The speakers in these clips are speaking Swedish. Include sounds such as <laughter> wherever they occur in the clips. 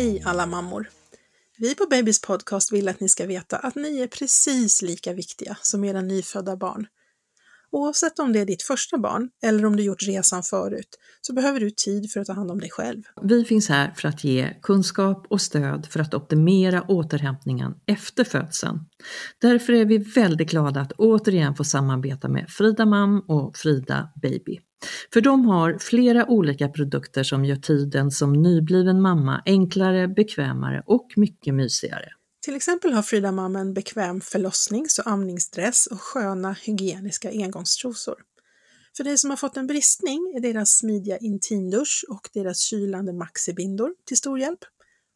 Hej alla mammor! Vi på Babys podcast vill att ni ska veta att ni är precis lika viktiga som era nyfödda barn. Oavsett om det är ditt första barn eller om du gjort resan förut så behöver du tid för att ta hand om dig själv. Vi finns här för att ge kunskap och stöd för att optimera återhämtningen efter födseln. Därför är vi väldigt glada att återigen få samarbeta med Frida Mam och Frida Baby. För de har flera olika produkter som gör tiden som nybliven mamma enklare, bekvämare och mycket mysigare. Till exempel har Frida Mam en bekväm förlossnings och amningsdress och sköna hygieniska engångstrosor. För dig som har fått en bristning är deras smidiga intimdusch och deras kylande maxibindor till stor hjälp.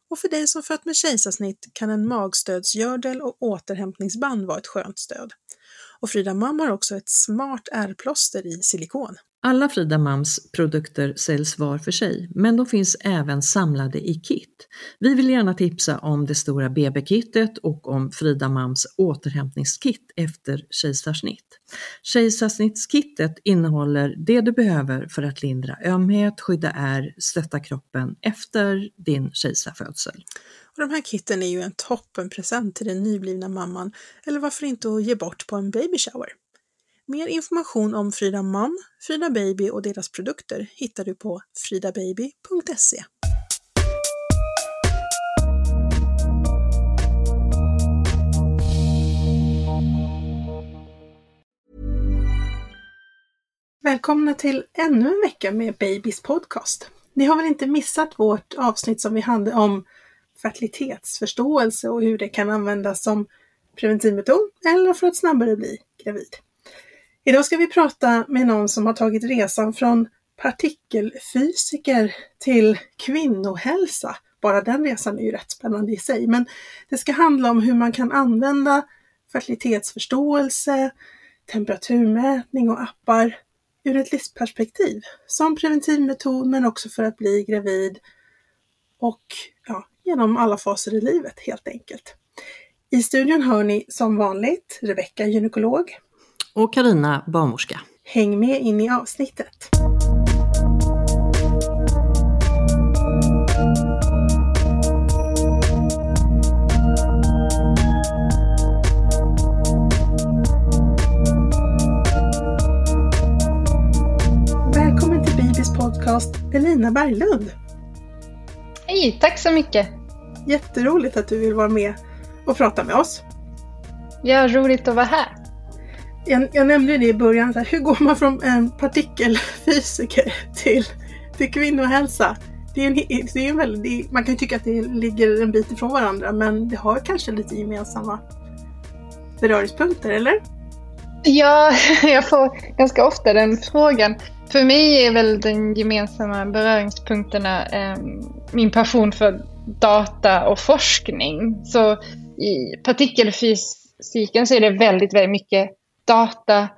Och för dig som fött med kejsarsnitt kan en magstödsgördel och återhämtningsband vara ett skönt stöd. Och Frida Mam har också ett smart ärrplåster i silikon. Alla Frida Mams produkter säljs var för sig, men de finns även samlade i kit. Vi vill gärna tipsa om det stora BB-kittet och om Frida Mams återhämtningskit efter kejsarsnitt. Kejsarsnittskittet innehåller det du behöver för att lindra ömhet, skydda ärr, stötta kroppen efter din kejsarfödsel. Och de här kitten är ju en toppenpresent till den nyblivna mamman, eller varför inte att ge bort på en baby shower. Mer information om Frida Mam, Frida Baby och deras produkter hittar du på fridababy.se. Välkomna till ännu en vecka med Babys podcast. Ni har väl inte missat vårt avsnitt som vi hade om fertilitetsförståelse och hur det kan användas som preventivmetod eller för att snabbare bli gravid. Idag ska vi prata med någon som har tagit resan från partikelfysiker till kvinnohälsa. Bara den resan är ju rätt spännande i sig, men det ska handla om hur man kan använda fertilitetsförståelse, temperaturmätning och appar ur ett livsperspektiv som preventivmetod men också för att bli gravid och ja, genom alla faser i livet helt enkelt. I studion hör ni som vanligt Rebecka, gynekolog, och Karina barnmorska. Häng med in i avsnittet! Välkommen till Bibis podcast Elina Berglund. Hej, tack så mycket! Jätteroligt att du vill vara med och prata med oss. Ja, roligt att vara här jag, jag nämnde det i början, så här, hur går man från en partikelfysiker till, till kvinnohälsa? Det är en, det är en väldigt, man kan ju tycka att det ligger en bit ifrån varandra men det har kanske lite gemensamma beröringspunkter, eller? Ja, <laughs> jag får ganska ofta den frågan. För mig är väl den gemensamma beröringspunkterna eh, min passion för data och forskning. Så i partikelfysiken så är det väldigt, väldigt mycket data.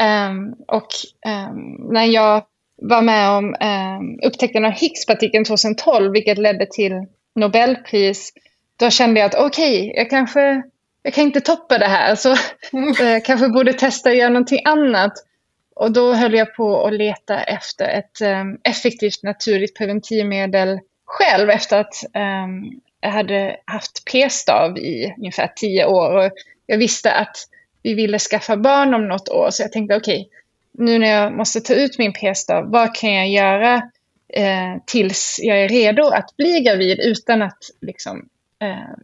Um, och um, när jag var med om um, upptäckten av Higgspartikeln 2012, vilket ledde till Nobelpris, då kände jag att okej, okay, jag kanske jag kan inte toppa det här, så jag <laughs> kanske borde testa att göra någonting annat. Och då höll jag på att leta efter ett um, effektivt naturligt preventivmedel själv efter att um, jag hade haft p-stav i ungefär tio år. Och jag visste att vi ville skaffa barn om något år. Så jag tänkte okej, okay, nu när jag måste ta ut min p-stav, vad kan jag göra eh, tills jag är redo att bli gravid utan att liksom, eh,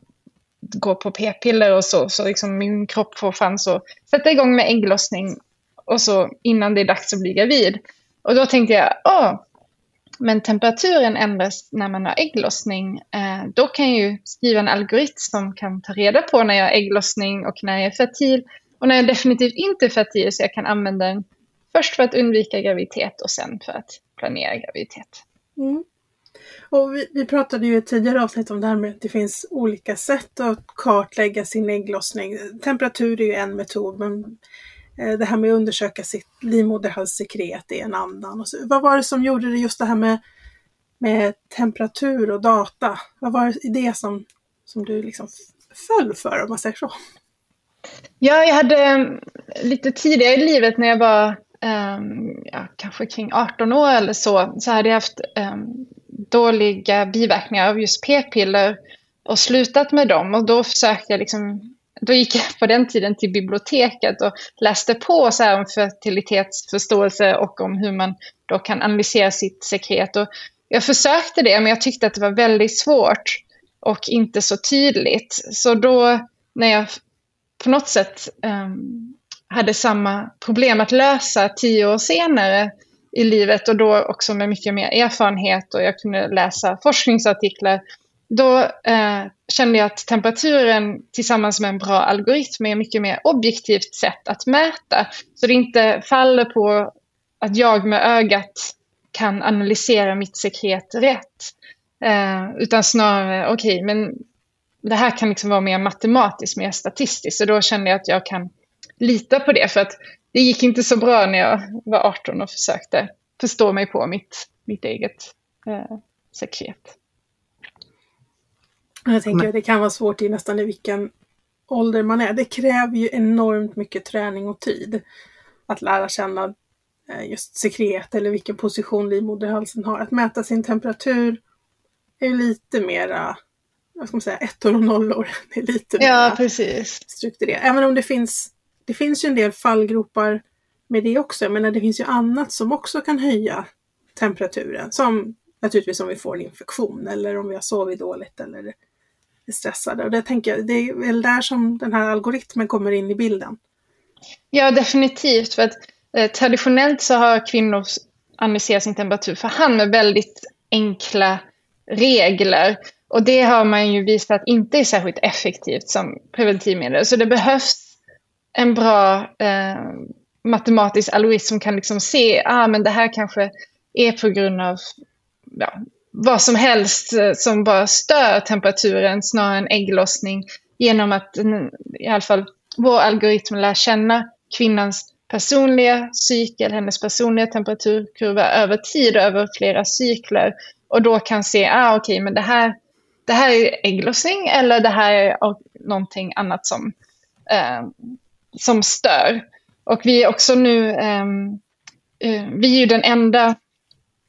gå på p-piller och så. Så liksom min kropp får chans att sätta igång med ägglossning och så innan det är dags att bli gravid. Och då tänkte jag, åh, men temperaturen ändras när man har ägglossning. Eh, då kan jag ju skriva en algoritm som kan ta reda på när jag har ägglossning och när jag är fertil och när jag definitivt inte är fertil så jag kan använda den först för att undvika graviditet och sen för att planera graviditet. Mm. Och vi, vi, pratade ju i ett tidigare avsnitt om det här med att det finns olika sätt att kartlägga sin ägglossning. Temperatur är ju en metod men eh, det här med att undersöka sitt livmoderhalssekret är en annan. Och så, vad var det som gjorde det just det här med, med temperatur och data? Vad var det som, som du liksom föll för om man säger så? Ja, jag hade ehm, lite tidigare i livet när jag var um, ja, kanske kring 18 år eller så, så hade jag haft um, dåliga biverkningar av just p-piller och slutat med dem. Och då försökte jag liksom, då gick jag på den tiden till biblioteket och läste på så här om fertilitetsförståelse och om hur man då kan analysera sitt sekret. Och jag försökte det, men jag tyckte att det var väldigt svårt och inte så tydligt. Så då när jag på något sätt um, hade samma problem att lösa tio år senare i livet och då också med mycket mer erfarenhet och jag kunde läsa forskningsartiklar. Då eh, kände jag att temperaturen tillsammans med en bra algoritm är mycket mer objektivt sätt att mäta. Så det inte faller på att jag med ögat kan analysera mitt sekret rätt. Eh, utan snarare, okej, okay, men det här kan liksom vara mer matematiskt, mer statistiskt. Så då kände jag att jag kan lita på det. För att det gick inte så bra när jag var 18 och försökte förstå mig på mitt, mitt eget eh, sekret. Jag tänker att det kan vara svårt i nästan i vilken ålder man är. Det kräver ju enormt mycket träning och tid att lära känna eh, just sekret eller vilken position livmoderhalsen har. Att mäta sin temperatur är lite mera, vad ska man säga, ettor och nollor. <laughs> Det är lite ja, precis. strukturerat. Även om det finns, det finns ju en del fallgropar med det också. Men det finns ju annat som också kan höja temperaturen. Som naturligtvis om vi får en infektion eller om vi har sovit dåligt eller är stressade. Och det, tänker jag, det är väl där som den här algoritmen kommer in i bilden. Ja, definitivt. För att eh, traditionellt så har kvinnor analyserat sin temperatur för hand med väldigt enkla regler. Och det har man ju visat inte är särskilt effektivt som preventivmedel. Så det behövs en bra eh, matematisk algoritm som kan liksom se, ah men det här kanske är på grund av ja, vad som helst eh, som bara stör temperaturen snarare än ägglossning genom att i alla fall vår algoritm lär känna kvinnans personliga cykel, hennes personliga temperaturkurva över tid, över flera cykler och då kan se, ah okej, okay, men det här, det här är ägglossning eller det här är någonting annat som, eh, som stör. Och vi är också nu, ehm, eh, vi är ju den enda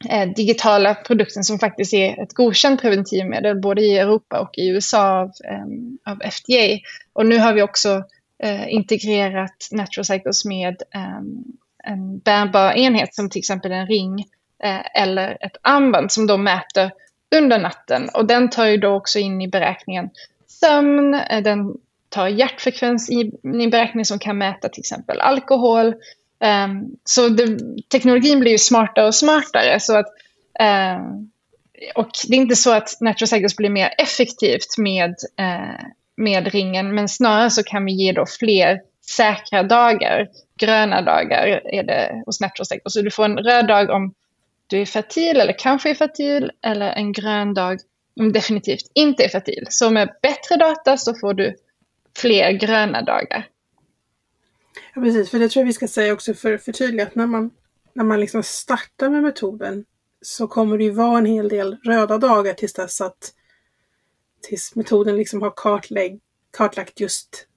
eh, digitala produkten som faktiskt är ett godkänt preventivmedel både i Europa och i USA av, ehm, av FDA. Och nu har vi också eh, integrerat Natural Cycles med ehm, en bärbar enhet som till exempel en ring eh, eller ett armband som då mäter under natten. Och den tar ju då också in i beräkningen sömn, eh, den tar hjärtfrekvens i, i beräkning som kan mäta till exempel alkohol. Um, så det, teknologin blir ju smartare och smartare. Så att, um, och det är inte så att Natural Cycles blir mer effektivt med, uh, med ringen, men snarare så kan vi ge då fler säkra dagar. Gröna dagar är det hos Natural Cycles. Så du får en röd dag om du är fertil eller kanske är fertil, eller en grön dag mm, definitivt inte är fertil. Så med bättre data så får du fler gröna dagar. Ja, precis, för det tror jag vi ska säga också för att förtydliga att när man, när man liksom startar med metoden så kommer det ju vara en hel del röda dagar tills dess att tills metoden liksom har kartlägg, kartlagt just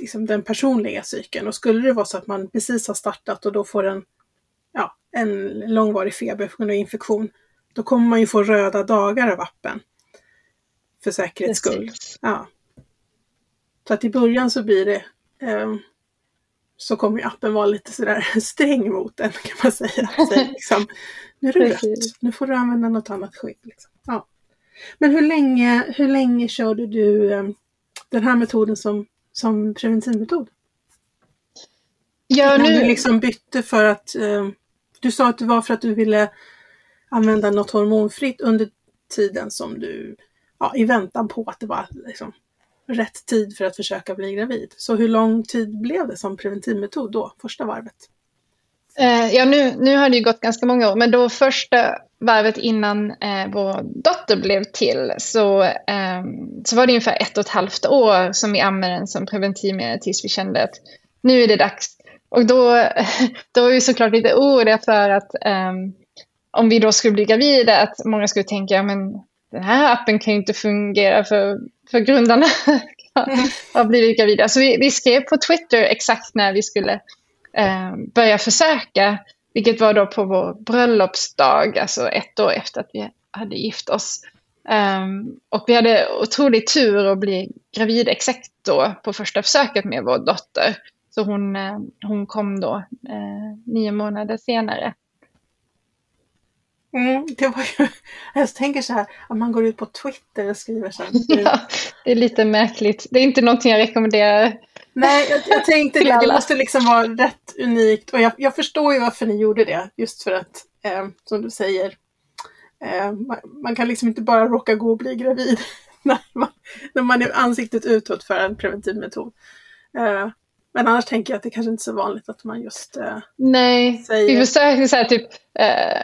liksom den personliga cykeln. Och skulle det vara så att man precis har startat och då får en, en långvarig feber på grund av infektion, då kommer man ju få röda dagar av appen. För säkerhets skull. Ja. Så att i början så blir det eh, så kommer ju appen vara lite sådär <laughs> sträng mot en kan man säga. <laughs> Så liksom, nu är det rött, nu får du använda något annat skydd. Liksom. Ja. Men hur länge, hur länge körde du eh, den här metoden som, som preventivmetod? Ja, nu... du liksom bytte för att eh, du sa att det var för att du ville använda något hormonfritt under tiden som du, ja, i väntan på att det var liksom, rätt tid för att försöka bli gravid. Så hur lång tid blev det som preventivmetod då, första varvet? Eh, ja, nu, nu har det ju gått ganska många år, men då första varvet innan eh, vår dotter blev till så, eh, så var det ungefär ett och ett halvt år som vi använde den som preventivmedel tills vi kände att nu är det dags. Och då, <laughs> då var vi såklart lite oroliga för att um, om vi då skulle bli gravida, att många skulle tänka, men den här appen kan ju inte fungera för, för grundarna <laughs> har blivit gravida. Så vi, vi, skrev på Twitter exakt när vi skulle um, börja försöka, vilket var då på vår bröllopsdag, alltså ett år efter att vi hade gift oss. Um, och vi hade otrolig tur att bli gravid exakt då på första försöket med vår dotter. Så hon, uh, hon kom då uh, nio månader senare. Mm, det var ju, <laughs> jag tänker så här, om man går ut på Twitter och skriver så här. <laughs> ja, det är lite märkligt. Det är inte någonting jag rekommenderar. Nej, jag, jag tänkte det. Det måste liksom vara rätt unikt. Och jag, jag förstår ju varför ni gjorde det. Just för att, eh, som du säger, eh, man, man, kan liksom inte bara råka gå och bli gravid <laughs> när man, när man är ansiktet utåt för en preventiv metod. Eh, men annars tänker jag att det kanske inte är så vanligt att man just eh, Nej, säger... vi försökte så här, typ, eh,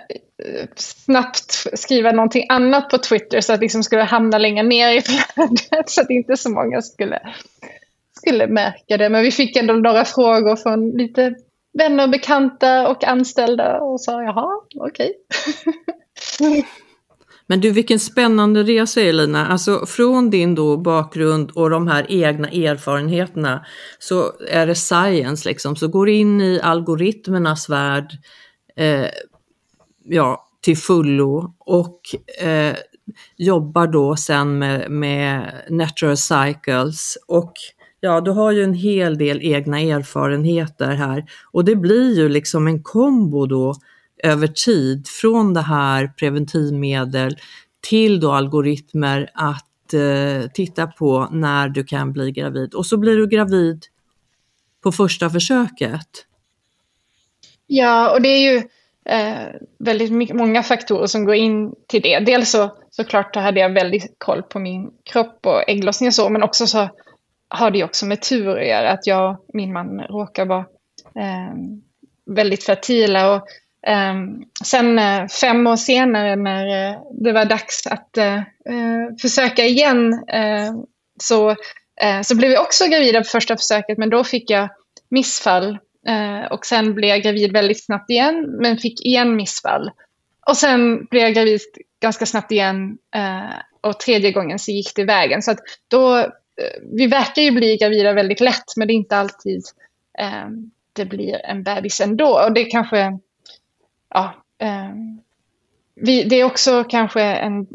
snabbt skriva någonting annat på Twitter så att det liksom skulle hamna längre ner i <laughs> flödet så att inte så många skulle, skulle märka det. Men vi fick ändå några frågor från lite vänner, bekanta och anställda och sa jaha, okej. Okay. <laughs> Men du, vilken spännande resa Elina. Alltså från din då bakgrund och de här egna erfarenheterna så är det science liksom, så går in i algoritmernas värld eh, ja, till fullo och eh, jobbar då sen med, med natural cycles och ja, du har ju en hel del egna erfarenheter här och det blir ju liksom en kombo då över tid från det här preventivmedel till då algoritmer att eh, titta på när du kan bli gravid och så blir du gravid på första försöket. Ja, och det är ju eh, väldigt mycket, många faktorer som går in till det. Dels så såklart hade jag väldigt koll på min kropp och ägglossning och så, men också så har det också med tur att göra att jag och min man råkar vara eh, väldigt fertila. Och, Ehm, sen eh, fem år senare när eh, det var dags att eh, försöka igen så, så blev jag också gravid på första försöket, men då fick jag missfall och sen blev jag gravid väldigt snabbt igen, men fick igen missfall. Och sen blev jag gravid ganska snabbt igen och tredje gången så gick det vägen. Så att då, vi verkar ju bli gravida väldigt lätt, men det är inte alltid det blir en bebis ändå. Och det är kanske, ja, eh, vi, det är också kanske en,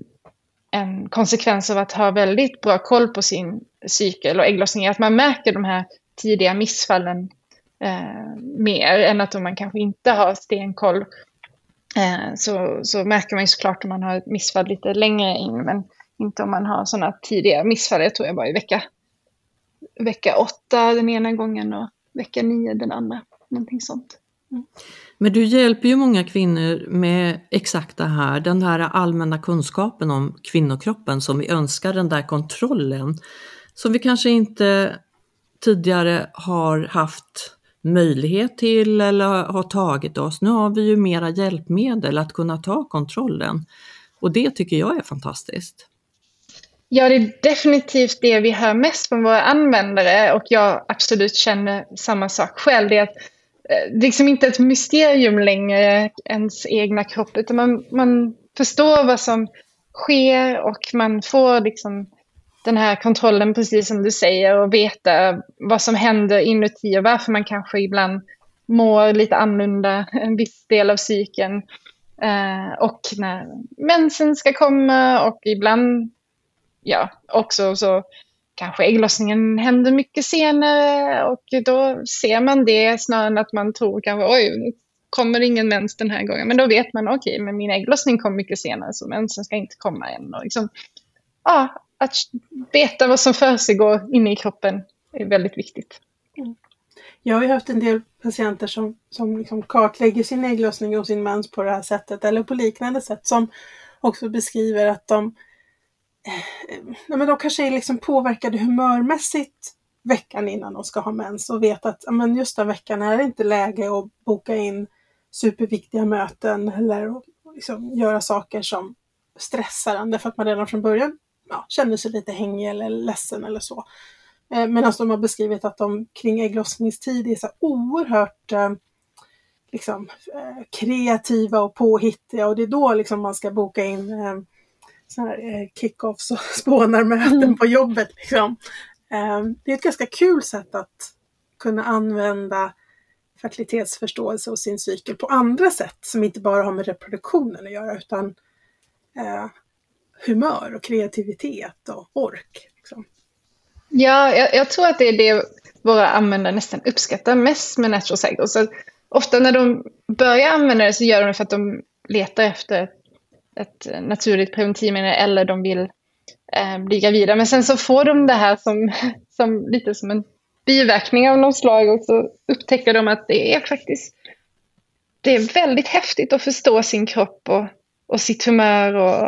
en konsekvens av att ha väldigt bra koll på sin cykel och ägglossning, att man märker de här tidiga missfallen eh, mer än att om man kanske inte har stenkoll eh, så, så märker man ju såklart om man har ett missfall lite längre in men inte om man har sådana tidiga missfall. Jag tror jag var i vecka, vecka åtta den ena gången och vecka nio den andra. Någonting sånt. Men du hjälper ju många kvinnor med exakt det här, den här allmänna kunskapen om kvinnokroppen som vi önskar, den där kontrollen som vi kanske inte tidigare har haft möjlighet till eller har tagit oss. Nu har vi ju mera hjälpmedel att kunna ta kontrollen och det tycker jag är fantastiskt. Ja, det är definitivt det vi hör mest från våra användare och jag absolut känner samma sak själv. Det är att Eh, liksom inte ett mysterium längre, ens egna kropp, utan man, man förstår vad som sker och man får liksom den här kontrollen, precis som du säger, och veta vad som händer inuti och varför man kanske ibland mår lite annorlunda en viss del av cykeln. Eh, och när mensen ska komma och ibland, ja, också så kanske ägglossningen händer mycket senare och då ser man det snarare än att man tror kanske oj, kommer ingen mens den här gången. Men då vet man okej, okay, men min ägglossning kom mycket senare så mensen ska inte komma än. Och liksom, ja, att veta vad som försiggår inne i kroppen är väldigt viktigt. Mm. Jag har ju haft en del patienter som, som liksom kartlägger sin ägglossning och sin mens på det här sättet eller på liknande sätt som också beskriver att de, nej men de kanske är liksom påverkade humörmässigt veckan innan de ska ha mens och vet att men just den veckan är det inte läge att boka in superviktiga möten eller liksom göra saker som stressar en därför att man redan från början ja, känner sig lite hängig eller ledsen eller så. Eh, Medan de har beskrivit att de kring ägglossningstid är så oerhört eh, liksom, eh, kreativa och påhittiga och det är då liksom man ska boka in eh, eh, här kick-offs och <laughs> spånarmöten mm. på jobbet. Liksom. Det är ett ganska kul sätt att kunna använda fertilitetsförståelse och sin cykel på andra sätt som inte bara har med reproduktionen att göra utan eh, humör och kreativitet och ork. Liksom. Ja, jag, jag, tror att det är det våra användare nästan uppskattar mest med Natural Cycle. Så ofta när de börjar använda det så gör de det för att de letar efter ett, naturligt preventivmedel eller de vill eh, bli gravida. Men sen så får de det här som, <laughs> som lite som en biverkning av något slag och så upptäcker de att det är faktiskt det är väldigt häftigt att förstå sin kropp och, och sitt humör. Och,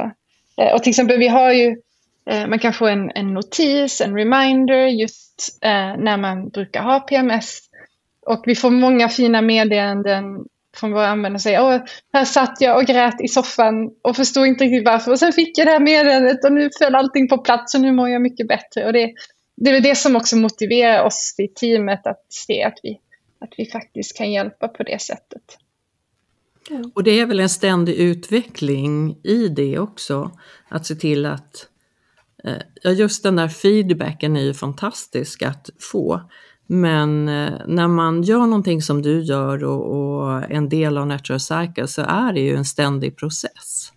eh, och till exempel vi har ju, eh, man kan få en, en notis, en reminder just eh, när man brukar ha PMS. Och vi får många fina meddelanden från våra användare säger Åh, här satt jag och grät i soffan och förstod inte riktigt varför. Och sen fick jag det här meddelandet och nu föll allting på plats och nu mår jag mycket bättre. Och det, det är det som också motiverar oss i teamet att se att vi, att vi faktiskt kan hjälpa på det sättet. Och det är väl en ständig utveckling i det också, att se till att eh, Ja, just den där feedbacken är ju fantastisk att få. Men eh, när man gör någonting som du gör och, och en del av Natural Cycle så är det ju en ständig process.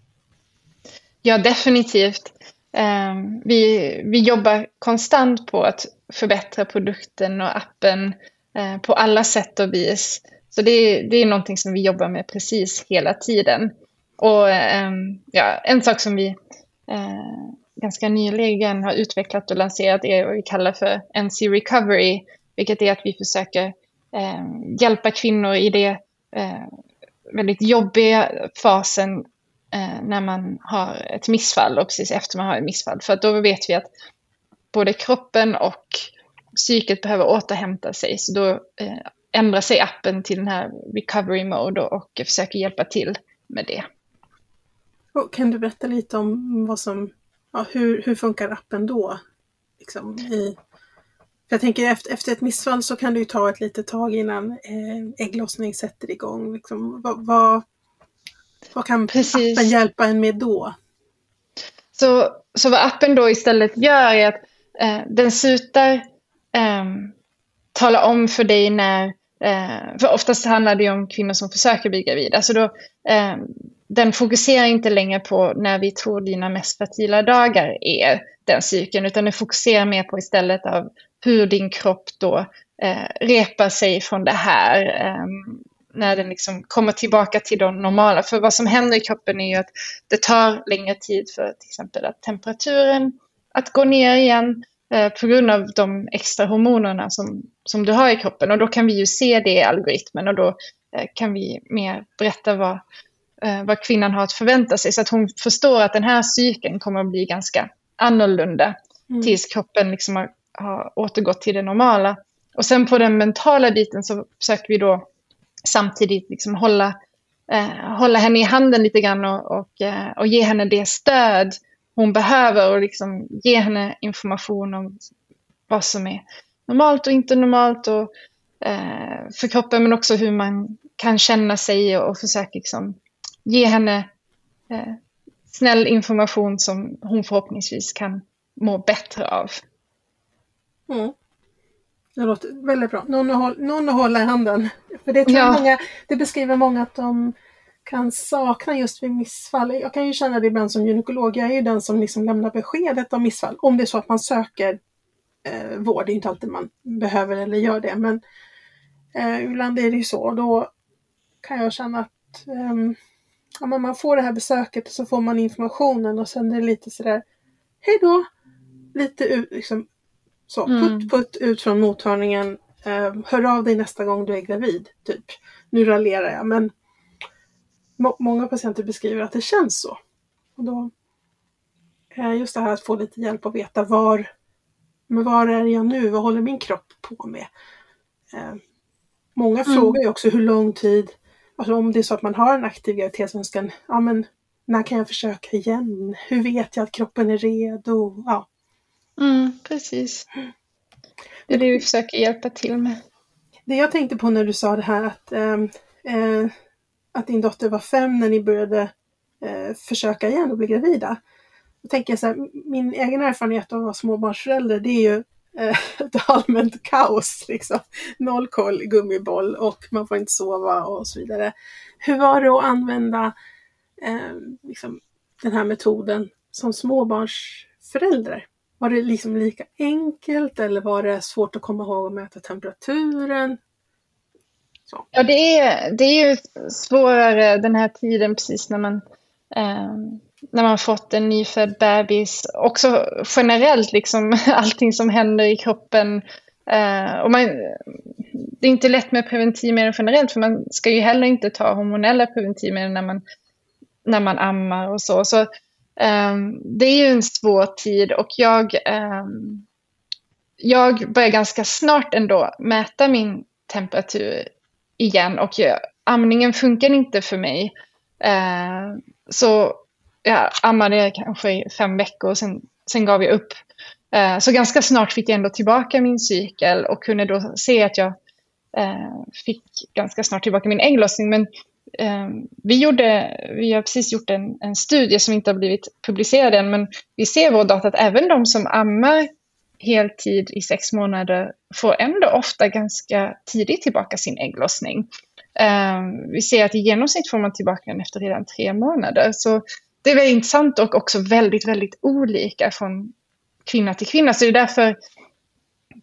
Ja, definitivt. Ehm, vi, vi jobbar konstant på att förbättra produkten och appen eh, på alla sätt och vis. Så det, det är någonting som vi jobbar med precis hela tiden. Och ehm, ja, en sak som vi eh, ganska nyligen har utvecklat och lanserat är vad vi kallar för NC Recovery vilket är att vi försöker eh, hjälpa kvinnor i det eh, väldigt jobbiga fasen eh, när man har ett missfall och precis efter man har ett missfall. För då vet vi att både kroppen och psyket behöver återhämta sig. Så då eh, ändrar sig appen till den här recovery mode och, och försöker hjälpa till med det. Och kan du berätta lite om vad som, ja, hur, hur funkar appen då? Liksom i jag tänker efter, efter ett missfall så kan det ju ta ett litet tag innan eh, ägglossning sätter igång. Liksom, vad, vad, vad kan Precis. appen hjälpa en med då? Så, så vad appen då istället gör är att eh, den slutar eh, tala om för dig när, eh, för oftast handlar det om kvinnor som försöker bli gravida, så då eh, den fokuserar inte längre på när vi tror dina mest fertila dagar är, den cykeln, utan den fokuserar mer på istället av hur din kropp då eh, repar sig från det här. Eh, när den liksom kommer tillbaka till det normala. För vad som händer i kroppen är ju att det tar längre tid för till exempel att temperaturen att gå ner igen eh, på grund av de extra hormonerna som, som du har i kroppen. Och då kan vi ju se det i algoritmen och då eh, kan vi mer berätta vad, vad kvinnan har att förvänta sig. Så att hon förstår att den här cykeln kommer att bli ganska annorlunda mm. tills kroppen liksom har har återgått till det normala. Och sen på den mentala biten så försöker vi då samtidigt liksom hålla, eh, hålla henne i handen lite grann och, och, eh, och ge henne det stöd hon behöver och liksom ge henne information om vad som är normalt och inte normalt och, eh, för kroppen men också hur man kan känna sig och, och försöka liksom ge henne eh, snäll information som hon förhoppningsvis kan må bättre av. Mm. Det låter väldigt bra. Någon att, hålla, någon att hålla i handen. För det, ja. många, det beskriver många att de kan sakna just vid missfall. Jag kan ju känna det ibland som gynekolog. Jag är ju den som liksom lämnar beskedet om missfall. Om det är så att man söker eh, vård. Det är inte alltid man behöver eller gör det. Men eh, ibland är det ju så. Då kan jag känna att eh, ja, man får det här besöket och så får man informationen och sen är det lite sådär Hej då! Lite liksom, så, mm. putt putt ut från mottagningen. Eh, hör av dig nästa gång du är gravid. Typ. Nu raljerar jag men må många patienter beskriver att det känns så. Och då, eh, just det här att få lite hjälp att veta var, men var är jag nu? Vad håller min kropp på med? Eh, många mm. frågar ju också hur lång tid, alltså om det är så att man har en aktiv graviditetsönskan, ja men när kan jag försöka igen? Hur vet jag att kroppen är redo? Ja, Mm, precis. Det är det vi försöker hjälpa till med. Det jag tänkte på när du sa det här att, ähm, äh, att din dotter var fem när ni började äh, försöka igen och bli gravida. Då tänker jag så här, min egen erfarenhet av att vara småbarnsförälder det är ju Eh, ett allmänt kaos. Liksom. Noll koll, gummiboll och man får inte sova och så vidare. Hur var det att använda eh, liksom, den här metoden som småbarnsförälder? Var det liksom lika enkelt eller var det svårt att komma ihåg att mäta temperaturen? Så. Ja, det är, det är ju svårare den här tiden precis när man, eh, när man fått en nyfödd bebis. Också generellt, liksom <laughs> allting som händer i kroppen. Eh, och man, det är inte lätt med preventivmedel generellt, för man ska ju heller inte ta hormonella preventivmedel när man, när man ammar och så. så um, det är ju en svår tid och jag, um, jag börjar ganska snart ändå mäta min temperatur igen och jag, amningen funkar inte för mig. Uh, så jag ammade kanske i fem veckor och sen, sen gav jag upp. Eh, så ganska snart fick jag ändå tillbaka min cykel och kunde då se att jag eh, fick ganska snart tillbaka min ägglossning. Men eh, vi, gjorde, vi har precis gjort en, en studie som inte har blivit publicerad än, men vi ser vår data att även de som ammar heltid i sex månader får ändå ofta ganska tidigt tillbaka sin ägglossning. Um, vi ser att i genomsnitt får man tillbaka den efter redan tre månader. Så det är väldigt intressant och också väldigt, väldigt olika från kvinna till kvinna. Så det är därför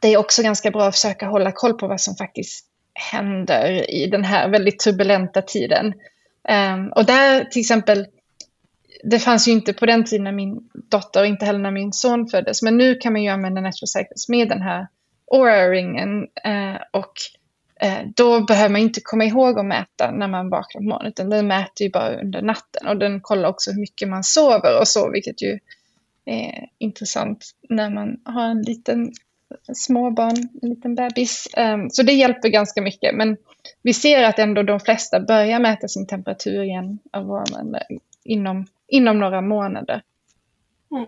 det är också ganska bra att försöka hålla koll på vad som faktiskt händer i den här väldigt turbulenta tiden. Um, och där till exempel, det fanns ju inte på den tiden när min dotter och inte heller när min son föddes, men nu kan man ju använda Natural Cycles med den här Aura-ringen uh, och Eh, då behöver man inte komma ihåg att mäta när man vaknar på morgonen, utan den mäter ju bara under natten och den kollar också hur mycket man sover och så, vilket ju är intressant när man har en liten småbarn, en liten bebis. Ehm, så det hjälper ganska mycket. Men vi ser att ändå de flesta börjar mäta sin temperatur igen av inom, inom några månader. Mm.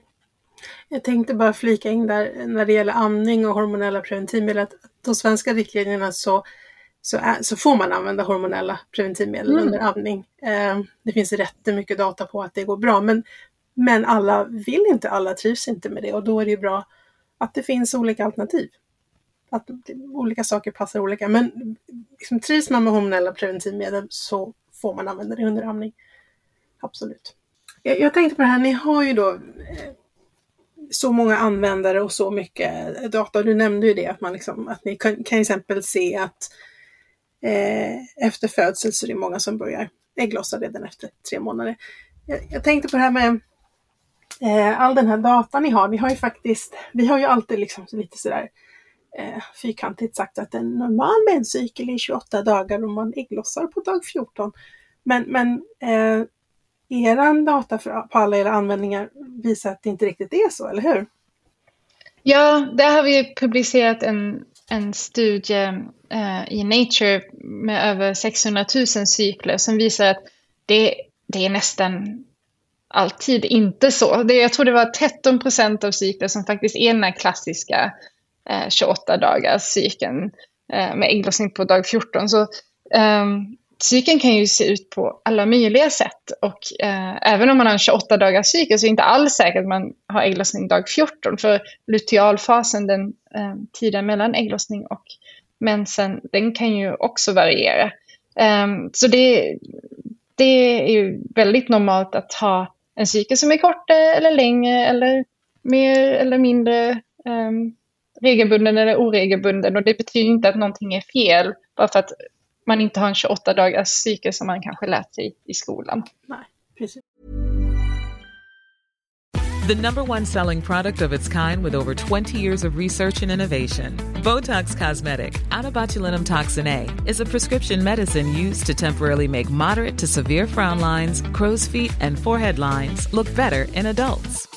Jag tänkte bara flika in där när det gäller amning och hormonella preventivmedel att de svenska riktlinjerna så, så, är, så får man använda hormonella preventivmedel mm. under amning. Eh, det finns rätt mycket data på att det går bra men, men alla vill inte, alla trivs inte med det och då är det bra att det finns olika alternativ. Att olika saker passar olika. Men liksom, trivs man med hormonella preventivmedel så får man använda det under amning. Absolut. Jag, jag tänkte på det här, ni har ju då eh, så många användare och så mycket data. Du nämnde ju det att, man liksom, att ni kan, kan till exempel se att eh, efter födsel så är det många som börjar ägglossa redan efter tre månader. Jag, jag tänkte på det här med eh, all den här datan ni har, ni har ju faktiskt, vi har ju alltid liksom lite sådär eh, fyrkantigt sagt att en normal menscykel är 28 dagar och man ägglossar på dag 14. Men, men eh, er data för, på alla era användningar visar att det inte riktigt är så, eller hur? Ja, där har vi publicerat en, en studie eh, i Nature med över 600 000 cykler som visar att det, det är nästan alltid inte så. Det, jag tror det var 13 procent av cykler som faktiskt är den här klassiska eh, 28 dagars cykeln eh, med ägglossning på dag 14. Så eh, cykeln kan ju se ut på alla möjliga sätt och eh, även om man har en 28 dagars cykel så är det inte alls säkert att man har ägglossning dag 14 för lutealfasen, den eh, tiden mellan ägglossning och mensen, den kan ju också variera. Eh, så det, det är ju väldigt normalt att ha en cykel som är kortare eller längre eller mer eller mindre ehm, regelbunden eller oregelbunden. Och det betyder inte att någonting är fel bara för att man inte har en 28 dagars cykel som man kanske lärt sig i skolan. Nej, precis. The number one selling product of its kind with over 20 years of research and innovation. Botox Cosmetic, onabotulinum toxin A, is a prescription medicine used to temporarily make moderate to severe frown lines, crow's feet, and forehead lines look better in adults.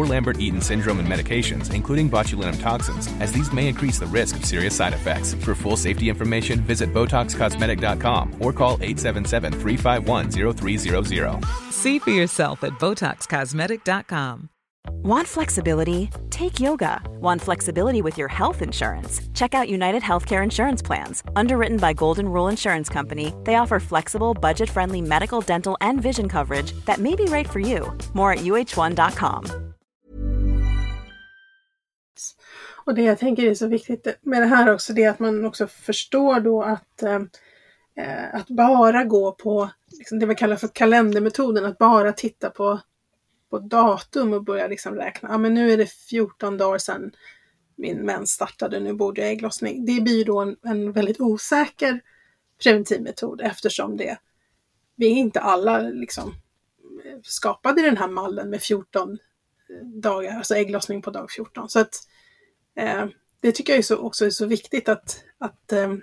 or Lambert Eaton syndrome and medications, including botulinum toxins, as these may increase the risk of serious side effects. For full safety information, visit BotoxCosmetic.com or call 877 351 0300. See for yourself at BotoxCosmetic.com. Want flexibility? Take yoga. Want flexibility with your health insurance? Check out United Healthcare Insurance Plans. Underwritten by Golden Rule Insurance Company, they offer flexible, budget friendly medical, dental, and vision coverage that may be right for you. More at uh1.com. Och det jag tänker är så viktigt med det här också, det är att man också förstår då att, eh, eh, att bara gå på liksom det man kallar för kalendermetoden, att bara titta på på datum och börja liksom räkna. Ja, men nu är det 14 dagar sedan min mens startade, nu borde jag ägglossning. Det blir då en, en väldigt osäker preventivmetod eftersom det, vi är inte alla liksom eh, skapade i den här mallen med 14 eh, dagar, alltså ägglossning på dag 14. Så att eh, det tycker jag är så, också är så viktigt att, att eh,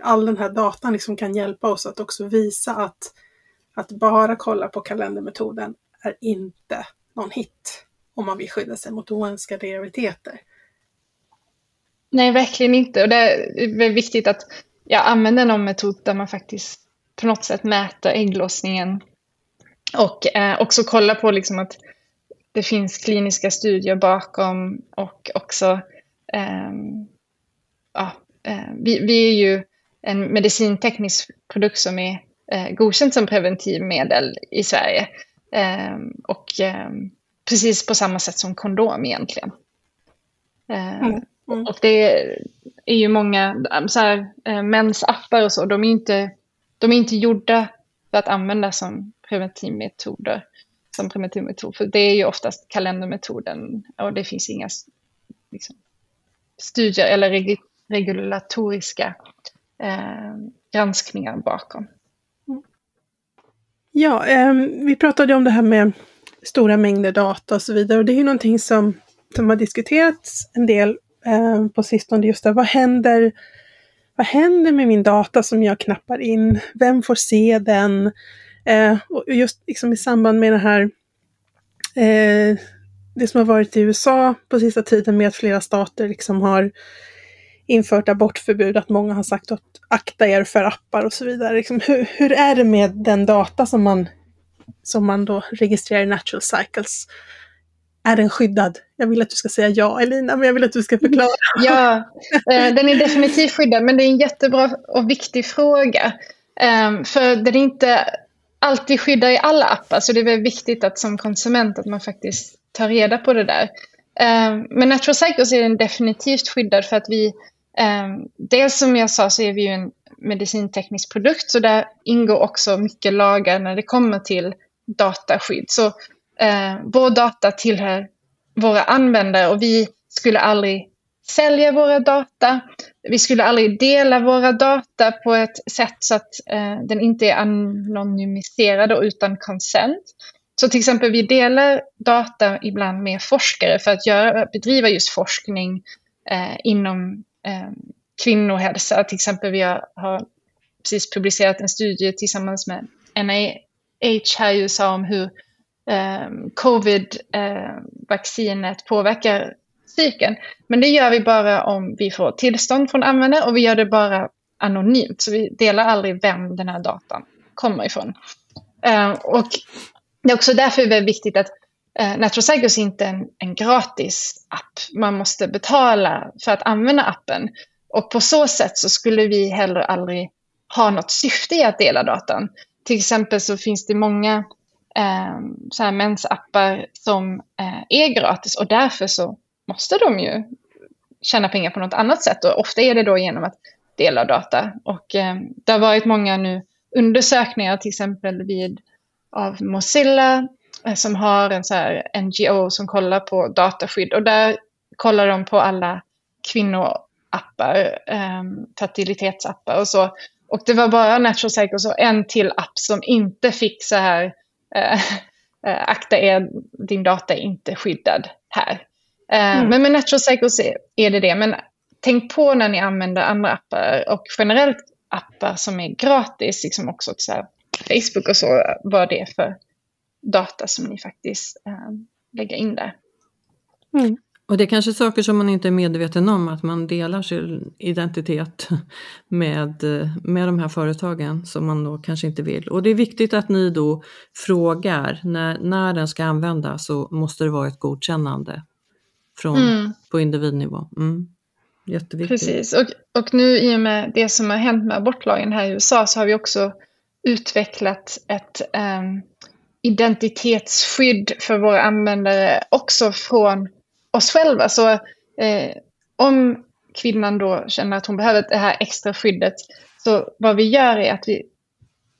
all den här datan liksom kan hjälpa oss att också visa att, att bara kolla på kalendermetoden är inte någon hit om man vill skydda sig mot oönskade graviditeter. Nej, verkligen inte. Och det är viktigt att jag använder någon metod där man faktiskt på något sätt mäter ägglossningen och eh, också kolla på liksom att det finns kliniska studier bakom och också eh, ja, eh, vi, vi, är ju en medicinteknisk produkt som är eh, godkänd som preventivmedel i Sverige. Ehm, och ehm, precis på samma sätt som kondom egentligen. Ehm, mm. Mm. Och det är ju många så här, eh, mensappar och så, de är, inte, de är inte gjorda för att användas som preventivmetoder. Som primitiv metod, för det är ju oftast kalendermetoden och det finns inga liksom, studier eller reg regulatoriska eh, granskningar bakom. Ja, eh, vi pratade om det här med stora mängder data och så vidare och det är ju någonting som, som har diskuterats en del eh, på sistone. Just det, vad händer, vad händer med min data som jag knappar in? Vem får se den? Eh, och just liksom i samband med det här eh, det som har varit i USA på sista tiden med att flera stater liksom har infört abortförbud, att många har sagt att akta er för appar och så vidare. Liksom, hur, hur är det med den data som man, som man då registrerar i Natural Cycles? Är den skyddad? Jag vill att du ska säga ja Elina, men jag vill att du ska förklara. <laughs> Ja, eh, den är definitivt skyddad, men det är en jättebra och viktig fråga. Eh, för den är inte alltid skydda i alla appar, så det är viktigt att som konsument att man faktiskt tar reda på det där. Eh, men Natural Cycles är den definitivt skyddad för att vi eh, dels som jag sa så är vi ju en medicinteknisk produkt så där ingår också mycket lagar när det kommer till dataskydd. Så eh, vår data tillhör våra användare och vi skulle aldrig sälja våra data. Vi skulle aldrig dela våra data på ett sätt så att eh, den inte är anonymiserad och utan consent. Så till exempel vi delar data ibland med forskare för att göra, bedriva just forskning eh, inom eh, kvinnohälsa. Till exempel vi har, har precis publicerat en studie tillsammans med NIH här i USA om hur eh, covid-vaccinet eh, påverkar cykeln. Men det gör vi bara om vi får tillstånd från användare och vi gör det bara anonymt. Så vi delar aldrig vem den här datan kommer ifrån. Eh, och det är också därför det är viktigt att Eh, Natural är inte en, en gratis app. Man måste betala för att använda appen. Och på så sätt så skulle vi heller aldrig ha något syfte i att dela datan. Till exempel så finns det många eh, så här mensappar som eh, är gratis och därför så måste de ju tjäna pengar på något annat sätt och ofta är det då genom att dela data. Och eh, det har varit många nu undersökningar till exempel vid av Mozilla Eh, som har en så här NGO som kollar på dataskydd och där kollar de på alla kvinnoappar, eh, fertilitetsappar och så. Och det var bara Natural Cycles och en till app som inte fick så här eh, <laughs> eh akta er, din data är inte skyddad här. Eh, mm. Men med Natural Cycles är det det. Men tänk på när ni använder andra appar och generellt appar som är gratis, liksom också så här, Facebook och så, vad det är för data som ni faktiskt eh, lägger in där. Mm. Och det är kanske saker som man inte är medveten om, att man delar sin identitet med, med de här företagen som man då kanske inte vill. Och det är viktigt att ni då frågar, när, när den ska användas så måste det vara ett godkännande från, Mm. på individnivå. Mm. Jätteviktigt. Precis, och, och nu i och med det som har hänt med abortlagen här i USA så har vi också utvecklat ett ehm, identitetsskydd för våra användare också från oss själva. Så eh, om kvinnan då känner att hon behöver det här extra skyddet så vad vi gör är att vi,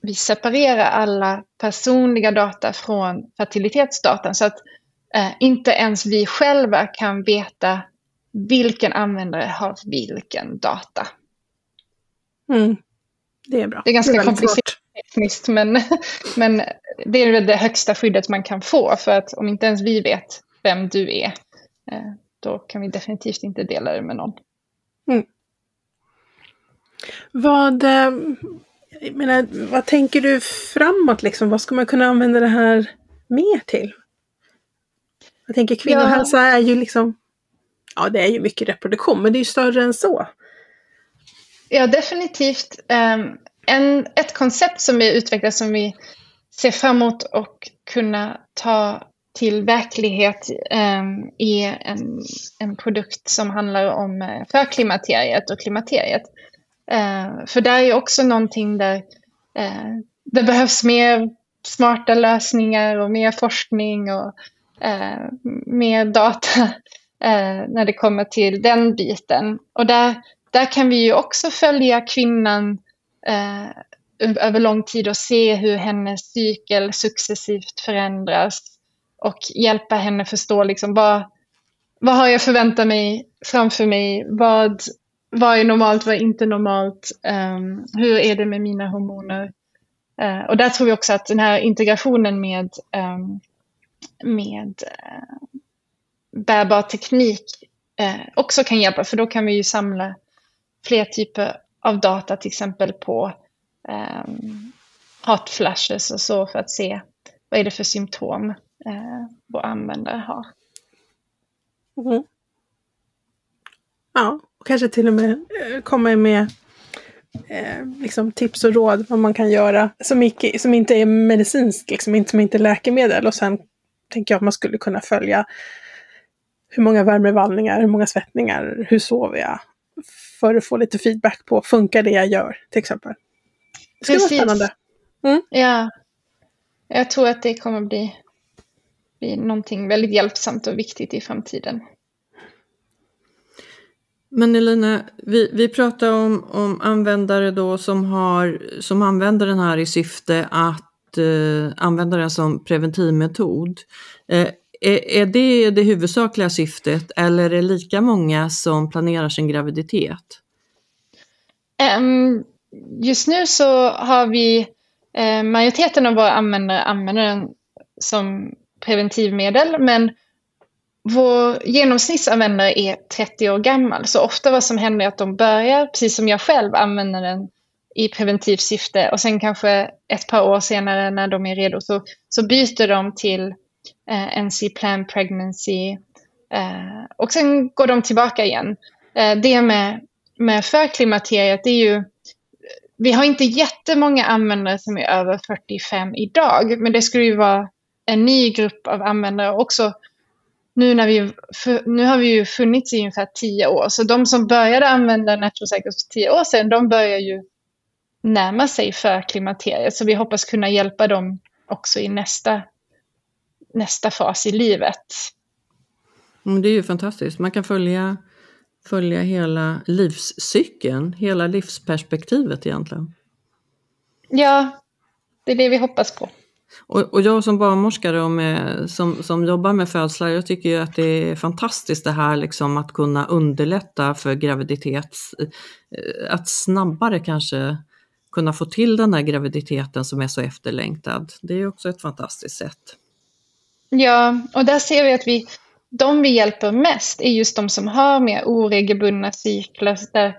vi separerar alla personliga data från fertilitetsdatan så att eh, inte ens vi själva kan veta vilken användare har vilken data. Mm. Det är bra. Det är ganska väldigt komplicerat. svårt. tekniskt, men, <laughs> men det är det högsta skyddet man kan få. För att om inte ens vi vet vem du är, eh, då kan vi definitivt inte dela det med någon. Vad, eh, jag menar, vad tänker du framåt liksom? Vad ska man kunna använda det här mer till? Jag tänker kvinnohälsa är ju liksom, ja det är ju mycket reproduktion, men det är ju större än så. Ja, definitivt. Ehm, en, ett koncept som vi utvecklar som vi ser framåt och kunna ta till verklighet ehm, är en, en produkt som handlar om eh, förklimakteriet och klimakteriet. Eh, för där är också någonting där eh, det behövs mer smarta lösningar och mer forskning och Eh, mer data <laughs> eh, när det kommer till den biten. Och där, där kan vi ju också följa kvinnan eh, över lång tid och se hur hennes cykel successivt förändras och hjälpa henne förstå liksom vad, vad har jag förväntat mig framför mig, vad, vad är normalt, vad är inte normalt, um, hur är det med mina hormoner. Uh, och där tror vi också att den här integrationen med, um, med eh, bärbar teknik eh, också kan hjälpa, för då kan vi ju samla fler typer av data, till exempel på um, hot flashes och så för att se vad är det för symptom eh, vår användare har. Mm. Ja, och kanske till och med eh, komma med eh, liksom tips och råd vad man kan göra som, icke, som inte är medicinskt, liksom, som inte är läkemedel. Och sen tänker jag att man skulle kunna följa hur många värmevallningar, hur många svettningar, hur sover jag? För att få lite feedback på, funkar det jag gör till exempel? Det ska Precis. vara spännande. Ja, jag tror att det kommer bli, bli någonting väldigt hjälpsamt och viktigt i framtiden. Men Elina, vi, vi pratar om, om användare då som, har, som använder den här i syfte att eh, använda den som preventivmetod. Eh, är, är det det huvudsakliga syftet eller är det lika många som planerar sin graviditet? Um, just nu så har vi eh, majoriteten av våra användare använder den som preventivmedel, men vår genomsnittsanvändare är 30 år gammal, så ofta vad som händer är att de börjar, precis som jag själv, använda den i preventivt syfte och sen kanske ett par år senare när de är redo så, så byter de till eh, NC Plan Pregnancy eh, och sen går de tillbaka igen. Eh, det med, med förklimakteriet, är ju vi har inte jättemånga användare som är över 45 idag, men det skulle ju vara en ny grupp av användare också. Nu, när vi, nu har vi ju funnits i ungefär 10 år, så de som började använda Natural för 10 år sedan, de börjar ju närma sig för klimakteriet, så vi hoppas kunna hjälpa dem också i nästa, nästa fas i livet. Mm, Det är ju fantastiskt, man kan följa, följa hela livscykeln, hela livsperspektivet egentligen. Ja, det är det vi hoppas på. Och, och jag som barnmorskare och med, som, som jobbar med födslar, jag tycker ju att det är fantastiskt det här liksom att kunna underlätta för graviditet, eh, att snabbare kanske kunna få till den här graviditeten som är så efterlängtad. Det är också ett fantastiskt sätt. Ja, och där ser vi att vi, de vi hjälper mest är just de som har mer oregelbundna cykler. Där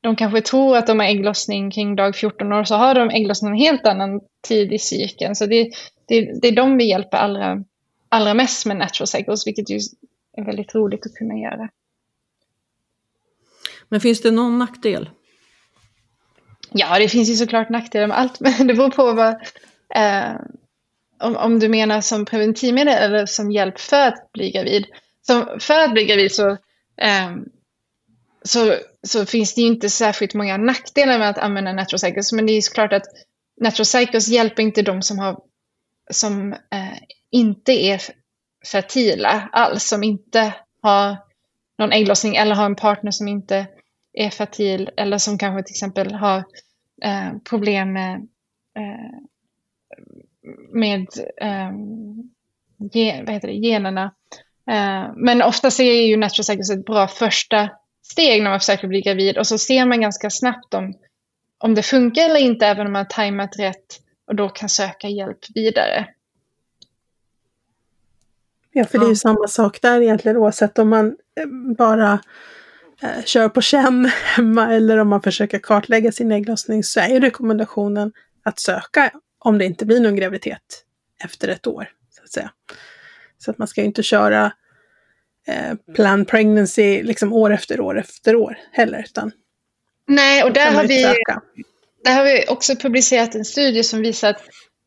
de kanske tror att de har ägglossning kring dag 14 år, så har de ägglossning en helt annan tid i cykeln. Så det, det, det är de vi hjälper allra, allra mest med natural cycles, vilket ju är väldigt roligt att kunna göra. Men finns det någon nackdel? Ja, det finns ju såklart nackdelar med allt, <laughs> men det beror på vad, eh, om, om du menar som preventivmedel eller som hjälp för att bli gravid. Som för att bli gravid så, eh, så, så finns det ju inte särskilt många nackdelar med att använda Natrocycles, men det är ju såklart att Natrocycles hjälper inte de som, har, som eh, inte är fertila alls, som inte har någon ägglossning eller har en partner som inte är fertil eller som kanske till exempel har eh, problem med, eh, med eh, gen, vad heter det, generna. Eh, men oftast är ju natural cycles ett bra första steg när man försöker bli gravid och så ser man ganska snabbt om, om det funkar eller inte även om man har tajmat rätt och då kan söka hjälp vidare. Ja, för det är ju samma sak där egentligen oavsett om man eh, bara eh, kör på känn hemma eller om man försöker kartlägga sin ägglossning så är rekommendationen att söka om det inte blir någon graviditet efter ett år. Så att säga. Så att man ska ju inte köra eh, plan pregnancy liksom år efter år efter år heller. Utan Nej, och där har, vi, där har vi också publicerat en studie som visar att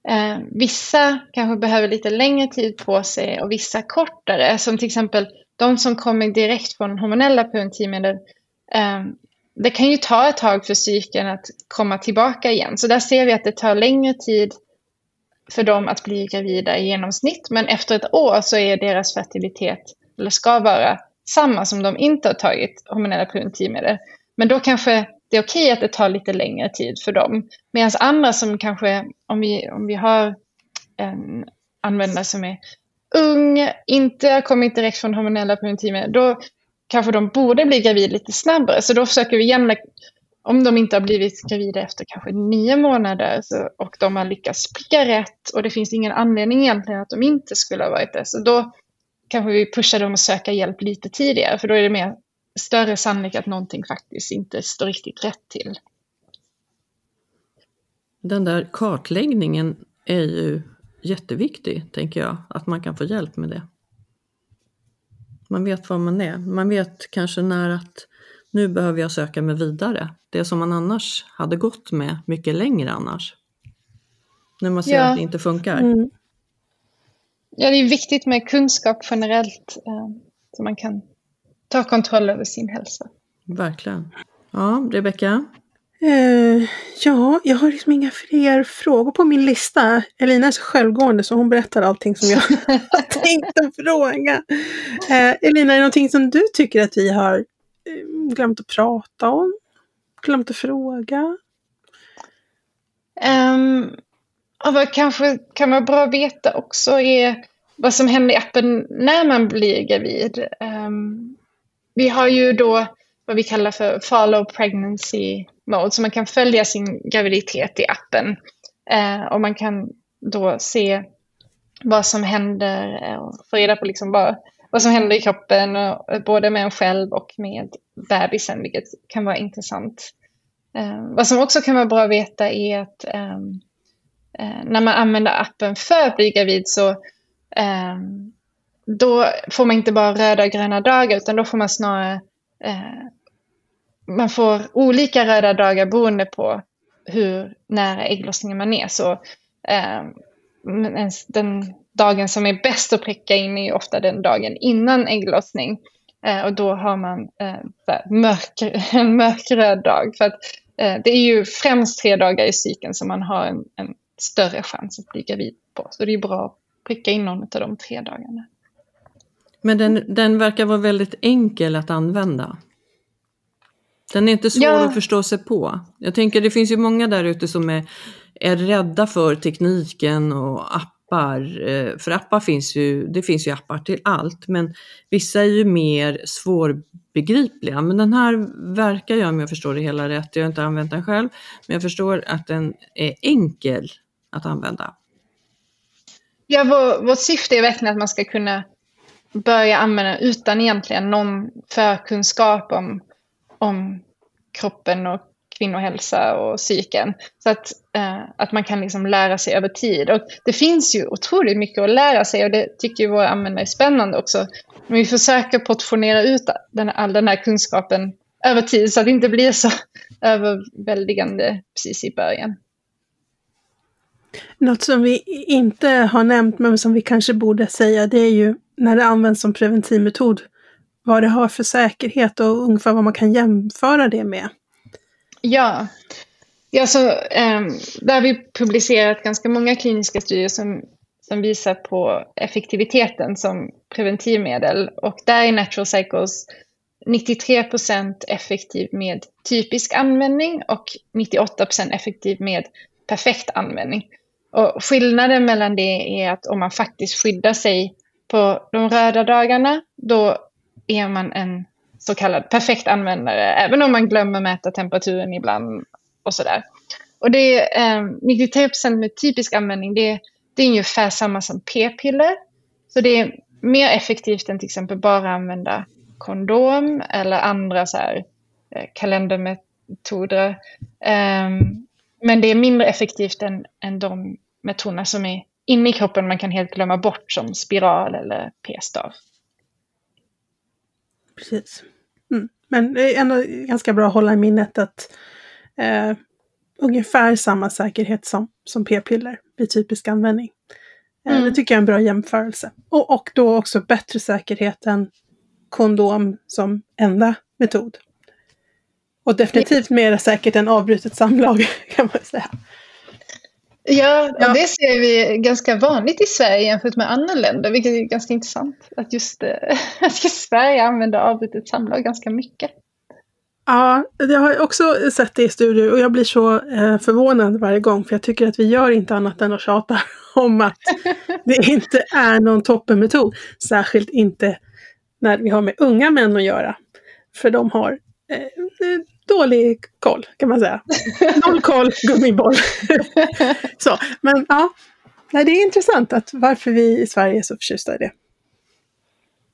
eh, vissa kanske behöver lite längre tid på sig och vissa kortare. Som till exempel de som kommer direkt från hormonella preventivmedel, eh, det kan ju ta ett tag för cykeln att komma tillbaka igen. Så där ser vi att det tar längre tid för dem att bli gravida i genomsnitt. Men efter ett år så är deras fertilitet, eller ska vara, samma som de inte har tagit hormonella preventivmedel. Men då kanske det är okej att det tar lite längre tid för dem. Medan andra som kanske, om vi, om vi har en användare som är ung, inte har kommit direkt från hormonella preventivmedel, då kanske de borde bli gravid lite snabbare. Så då försöker vi jämna, om de inte har blivit gravida efter kanske nio månader så, och de har lyckats pricka rätt och det finns ingen anledning egentligen att de inte skulle ha varit det. Så då kanske vi pushar dem att söka hjälp lite tidigare för då är det mer större sannolikhet att någonting faktiskt inte står riktigt rätt till. Den där kartläggningen är ju jätteviktig, tänker jag, att man kan få hjälp med det. Man vet var man är. Man vet kanske när att nu behöver jag söka mig vidare. Det som man annars hade gått med mycket längre annars. När man ser ja. att det inte funkar. Mm. Ja, det är viktigt med kunskap generellt. Eh, så man kan ta kontroll över sin hälsa. Verkligen. Ja, Rebecka? Uh, ja, jag har liksom inga fler frågor på min lista. Elina är så självgående så hon berättar allting som jag <laughs> har tänkt att fråga. Uh, Elina, är det någonting som du tycker att vi har uh, glömt att prata om? Glömt att fråga? Um, vad kanske kan vara bra att veta också är vad som händer i appen när man blir gravid. Um, vi har ju då vad vi kallar för follow pregnancy mode, så man kan följa sin graviditet i appen. Eh, och man kan då se vad som händer eh, och få reda på liksom vad, vad som händer i kroppen, och, eh, både med en själv och med bebisen, vilket kan vara intressant. Eh, vad som också kan vara bra att veta är att ehm, eh, när man använder appen för att bli gravid så ehm, då får man inte bara röda och gröna dagar utan då får man snarare eh, man får olika röda dagar beroende på hur nära ägglossningen man är. Så eh, den dagen som är bäst att pricka in är ofta den dagen innan ägglossning. Eh, och då har man eh, mörk, <laughs> en mörkröd dag. För att, eh, det är ju främst tre dagar i cykeln som man har en, en större chans att bli gravid på. Så det är bra att pricka in någon av de tre dagarna. Men den, den verkar vara väldigt enkel att använda. Den är inte svår ja. att förstå sig på. Jag tänker det finns ju många där ute som är, är rädda för tekniken och appar. Eh, för appar finns ju, det finns ju appar till allt, men vissa är ju mer svårbegripliga. Men den här verkar jag, om jag förstår det hela rätt, jag har inte använt den själv, men jag förstår att den är enkel att använda. Ja, vår, vårt syfte är verkligen att man ska kunna börja använda utan egentligen någon förkunskap om, om kroppen och kvinnohälsa och psyken. Så att, eh, att man kan liksom lära sig över tid. Och det finns ju otroligt mycket att lära sig och det tycker ju våra användare är spännande också. Men vi försöker portionera ut den, all den här kunskapen över tid så att det inte blir så <laughs> överväldigande precis i början. Något som vi inte har nämnt men som vi kanske borde säga det är ju när det används som preventivmetod vad det har för säkerhet och ungefär vad man kan jämföra det med. Ja, ja så, um, där har vi publicerat ganska många kliniska studier som, som visar på effektiviteten som preventivmedel och där är Natural Cycles 93% effektiv med typisk användning och 98% effektiv med perfekt användning. Och skillnaden mellan det är att om man faktiskt skyddar sig på de röda dagarna, då är man en så kallad perfekt användare, även om man glömmer mäta temperaturen ibland och sådär. Och det är eh, 93 med typisk användning, det, det är ungefär samma som p-piller. Så det är mer effektivt än till exempel bara använda kondom eller andra så här, eh, kalendermetoder. Eh, men det är mindre effektivt än, än de metoderna som är inne i kroppen man kan helt glömma bort som spiral eller p-stav. Precis. Mm. Men det är ändå ganska bra att hålla i minnet att eh, ungefär samma säkerhet som, som p-piller vid typisk användning. Eh, mm. Det tycker jag är en bra jämförelse. Och, och då också bättre säkerhet än kondom som enda metod. Och definitivt mer säkert än avbrutet samlag <laughs> kan man säga. Ja, ja, det ser vi ganska vanligt i Sverige jämfört med andra länder, vilket är ganska intressant. Att just, eh, <laughs> att just Sverige använder avbrutet samlag ganska mycket. Ja, jag har också sett det i studier och jag blir så eh, förvånad varje gång för jag tycker att vi gör inte annat än att tjata <laughs> om att det inte är någon toppenmetod. Särskilt inte när vi har med unga män att göra. För de har eh, dålig koll kan man säga. <laughs> Noll koll, gummiboll. <laughs> så, men ja, Nej, det är intressant att varför vi i Sverige är så förtjusta i det.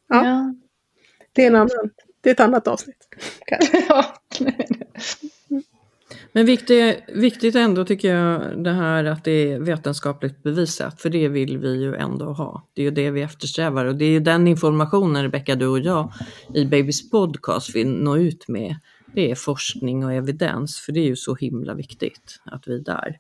Ja. ja. Det, är en annan, det är ett annat avsnitt. <laughs> Men viktigt, viktigt ändå tycker jag det här att det är vetenskapligt bevisat, för det vill vi ju ändå ha. Det är ju det vi eftersträvar och det är ju den informationen Rebecka, du och jag i Babys podcast vill nå ut med det är forskning och evidens, för det är ju så himla viktigt att vi är där.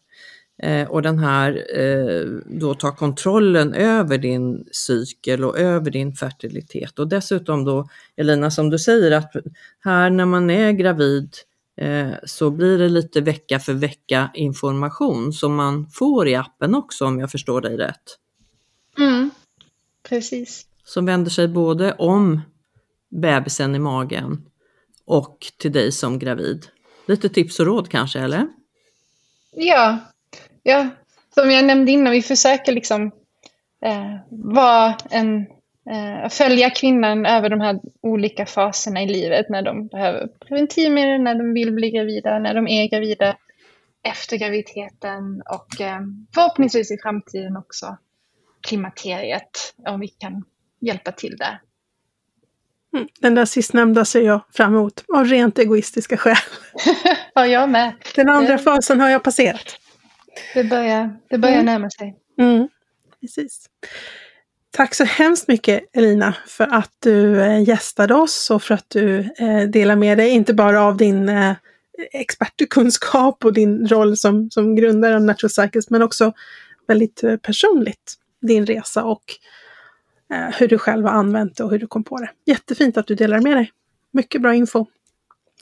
Eh, och den här, eh, då ta kontrollen över din cykel och över din fertilitet. Och dessutom då, Elina, som du säger att här när man är gravid eh, så blir det lite vecka för vecka information som man får i appen också om jag förstår dig rätt. Mm, precis. Som vänder sig både om bebisen i magen och till dig som gravid. Lite tips och råd kanske, eller? Ja, ja. som jag nämnde innan, vi försöker liksom eh, vara en, eh, följa kvinnan över de här olika faserna i livet när de behöver preventivmedel, när de vill bli gravida, när de är gravida, efter graviditeten och eh, förhoppningsvis i framtiden också klimakteriet, om vi kan hjälpa till där. Mm, den där sistnämnda ser jag fram emot, av rent egoistiska skäl. <laughs> ja, jag med. Den andra det, fasen har jag passerat. Det börjar, det börjar mm. närma sig. Mm, precis. Tack så hemskt mycket Elina för att du eh, gästade oss och för att du eh, delar med dig, inte bara av din eh, expertkunskap och din roll som, som grundare av Natural Cycles, men också väldigt personligt din resa och Eh, hur du själv har använt det och hur du kom på det. Jättefint att du delar med dig. Mycket bra info.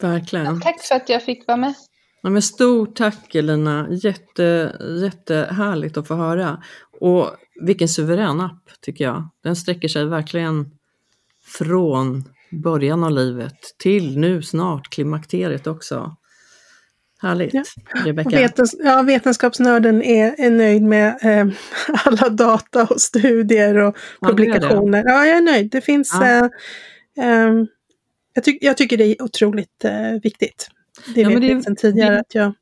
Verkligen. Ja, tack för att jag fick vara med. Ja, men stort tack Elina, Jätte, jättehärligt att få höra. Och vilken suverän app tycker jag. Den sträcker sig verkligen från början av livet till nu snart klimakteriet också. Härligt, ja. Rebecka. Vetens ja, vetenskapsnörden är, är nöjd med eh, <laughs> alla data och studier och publikationer. Ja, jag är nöjd. Det finns... Ja. Eh, eh, jag, ty jag, tycker det är otroligt eh, viktigt. Det ja, vet jag sedan tidigare. Det, att jag,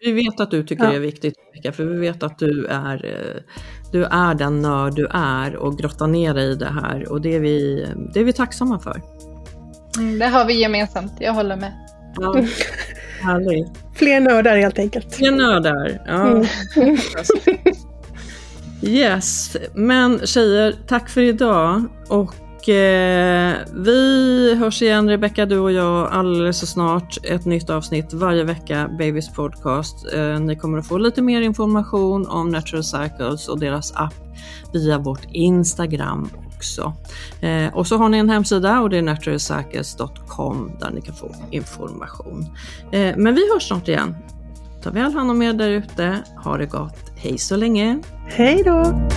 vi vet att du tycker ja. det är viktigt, Rebecka, för vi vet att du är, eh, du är den nörd du är och grottar ner dig i det här och det är vi, det är vi tacksamma för. Mm, det har vi gemensamt, jag håller med. Ja. <laughs> Härligt. Fler nördar helt enkelt. Fler nördar, ja. Mm. <laughs> yes, men tjejer, tack för idag. Och eh, vi hörs igen Rebecka, du och jag alldeles så snart. Ett nytt avsnitt varje vecka, Babys podcast. Eh, ni kommer att få lite mer information om Natural Cycles och deras app via vårt Instagram också. Eh, och så har ni en hemsida och det är naturalcycles.com där ni kan få information. Eh, men vi hörs snart igen. Ta väl hand om er där ute. Ha det gott. Hej så länge. Hej då!